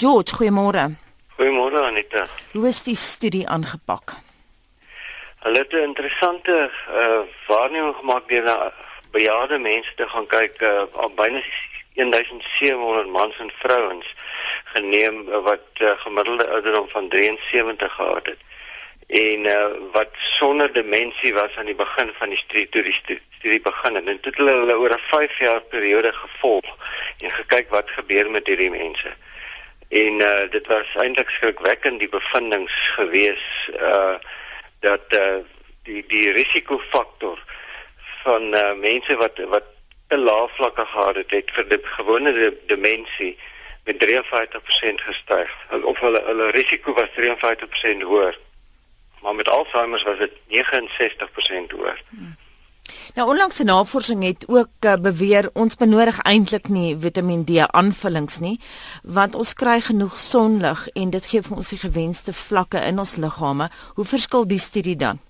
George, goeiemôre. Goeiemôre Anita. Hoe is die studie aangepak? Hulle het 'n interessante uh, waarneming gemaak deur na bejaarde mense te gaan kyk, uh, al byna 1700 mans en vrouens geneem uh, wat uh, gemiddelde ouderdom van 73 gehad het en uh, wat sonder demensie was aan die begin van die studie toe die studie begin het. En toe het hulle hulle oor 'n 5 jaar periode gevolg en gekyk wat gebeur met hierdie mense. En uh, dit was eintlik skrikwekkend die bevindinge gewees uh dat uh, die die risikofaktor van uh, mense wat wat te lae vlakke gehad het, het vir die gewone demensie met 53% gestyg. Of hulle hulle risiko was 53% hoër maar met Alzheimer was dit 69% hoër. Hmm. Nou onlangse navorsing het ook uh, beweer ons benodig eintlik nie Vitamiin D aanvullings nie, want ons kry genoeg sonlig en dit gee vir ons die gewenste vlakke in ons liggame. Hoe verskil die studie dan?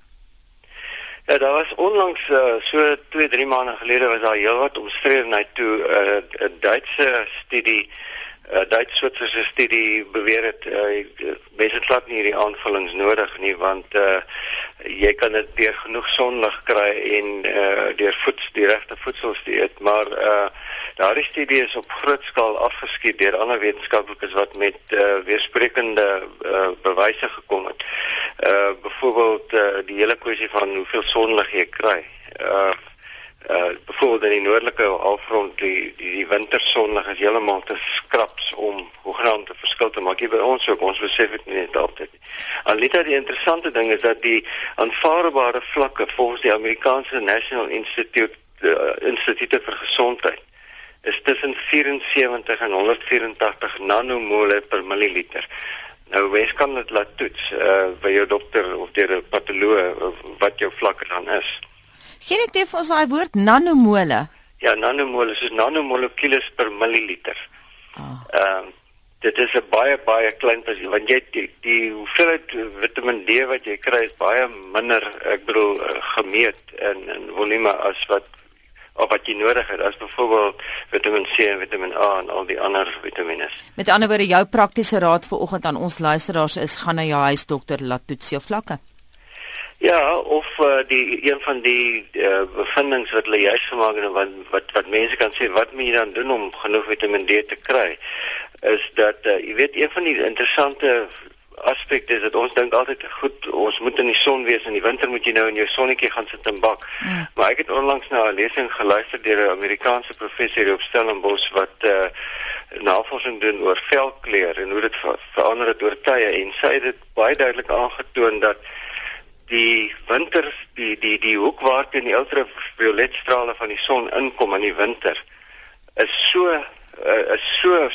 Ja, daar was onlangs uh, so 2-3 maande gelede was daar heelwat omstredenheid toe eh, 'n uh, Duitse studie uh, Duits-Switserse studie beweer het uh, mense glad nie hierdie aanvullings nodig nie want uh, jy kan dit deur genoeg sonlig kry en uh, deur voeds die regte voedsels dieet maar uh, daardie studie is op groot skaal afgeskiet deur ander wetenskaplikes wat met uh, weersprekende uh, bewyse gekom het. Uh byvoorbeeld uh, die hele kwessie van hoeveel sonlig jy kry. Uh uh byvoorbeeld in die noordelike halfrond die die, die wintersonlig is heeltemal te skraps hoegenaamd 'n verskil te maak. Hier by ons ook, ons besef dit nie altyd. Alita die interessante ding is dat die aanvaarbare vlakke volgens die Amerikaanse National Institute uh, Institute vir Gesondheid is tussen 74 en 184 nanomole per milliliter. Nou wens kan dit laat toets uh by jou dokter of deur 'n patoloog wat jou vlakke dan is. Gee net vir ons daai woord nanomole. Ja, nanomole is nanomolekules per milliliter. Ah. Ehm uh, dit is 'n baie baie klein presies want jy die, die hoeveelheid Vitamiin D wat jy kry is baie minder, ek bedoel uh, gemeet in in volume as wat of wat jy nodig het as byvoorbeeld Vitamiin C en Vitamiin A en al die ander vitamiene. Met ander woorde, jou praktiese raad vir oggend aan ons luisteraars is gaan na jou huisdokter laat toets jou vlakke. Ja, of uh, die een van die uh, bevindinge wat hulle juist gemaak het wat wat wat mense kan sê wat moet jy dan doen om genoeg Vitamiin D te kry is dat uh, jy weet een van die interessante aspekte is dat ons dink altyd goed ons moet in die son wees in die winter moet jy nou in jou sonnetjie gaan sit en bak. Mm. Maar ek het onlangs na 'n lesing geluister deur 'n Amerikaanse professor hier op Stellenbosch wat uh, navorsing doen oor velkleur en hoe dit ver verander het oor tye en sy het dit baie duidelik aangetoon dat die winter die die die hoek waar teen die ultravioletstrale van die son inkom in die winter is so uh, is so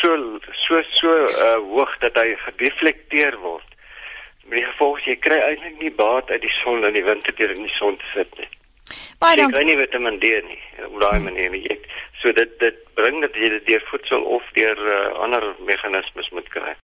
so so so uh, hoog dat hy gedeflekteer word. Met die gevolg jy kry eintlik nie baat uit die son in die winter deur in die son te sit nie. Baie dankie. Jy kry nie Vitamiin D nie op daai manier nie. So dit dit bring dat jy dit deur voedsel of deur uh, ander meganismes moet kry.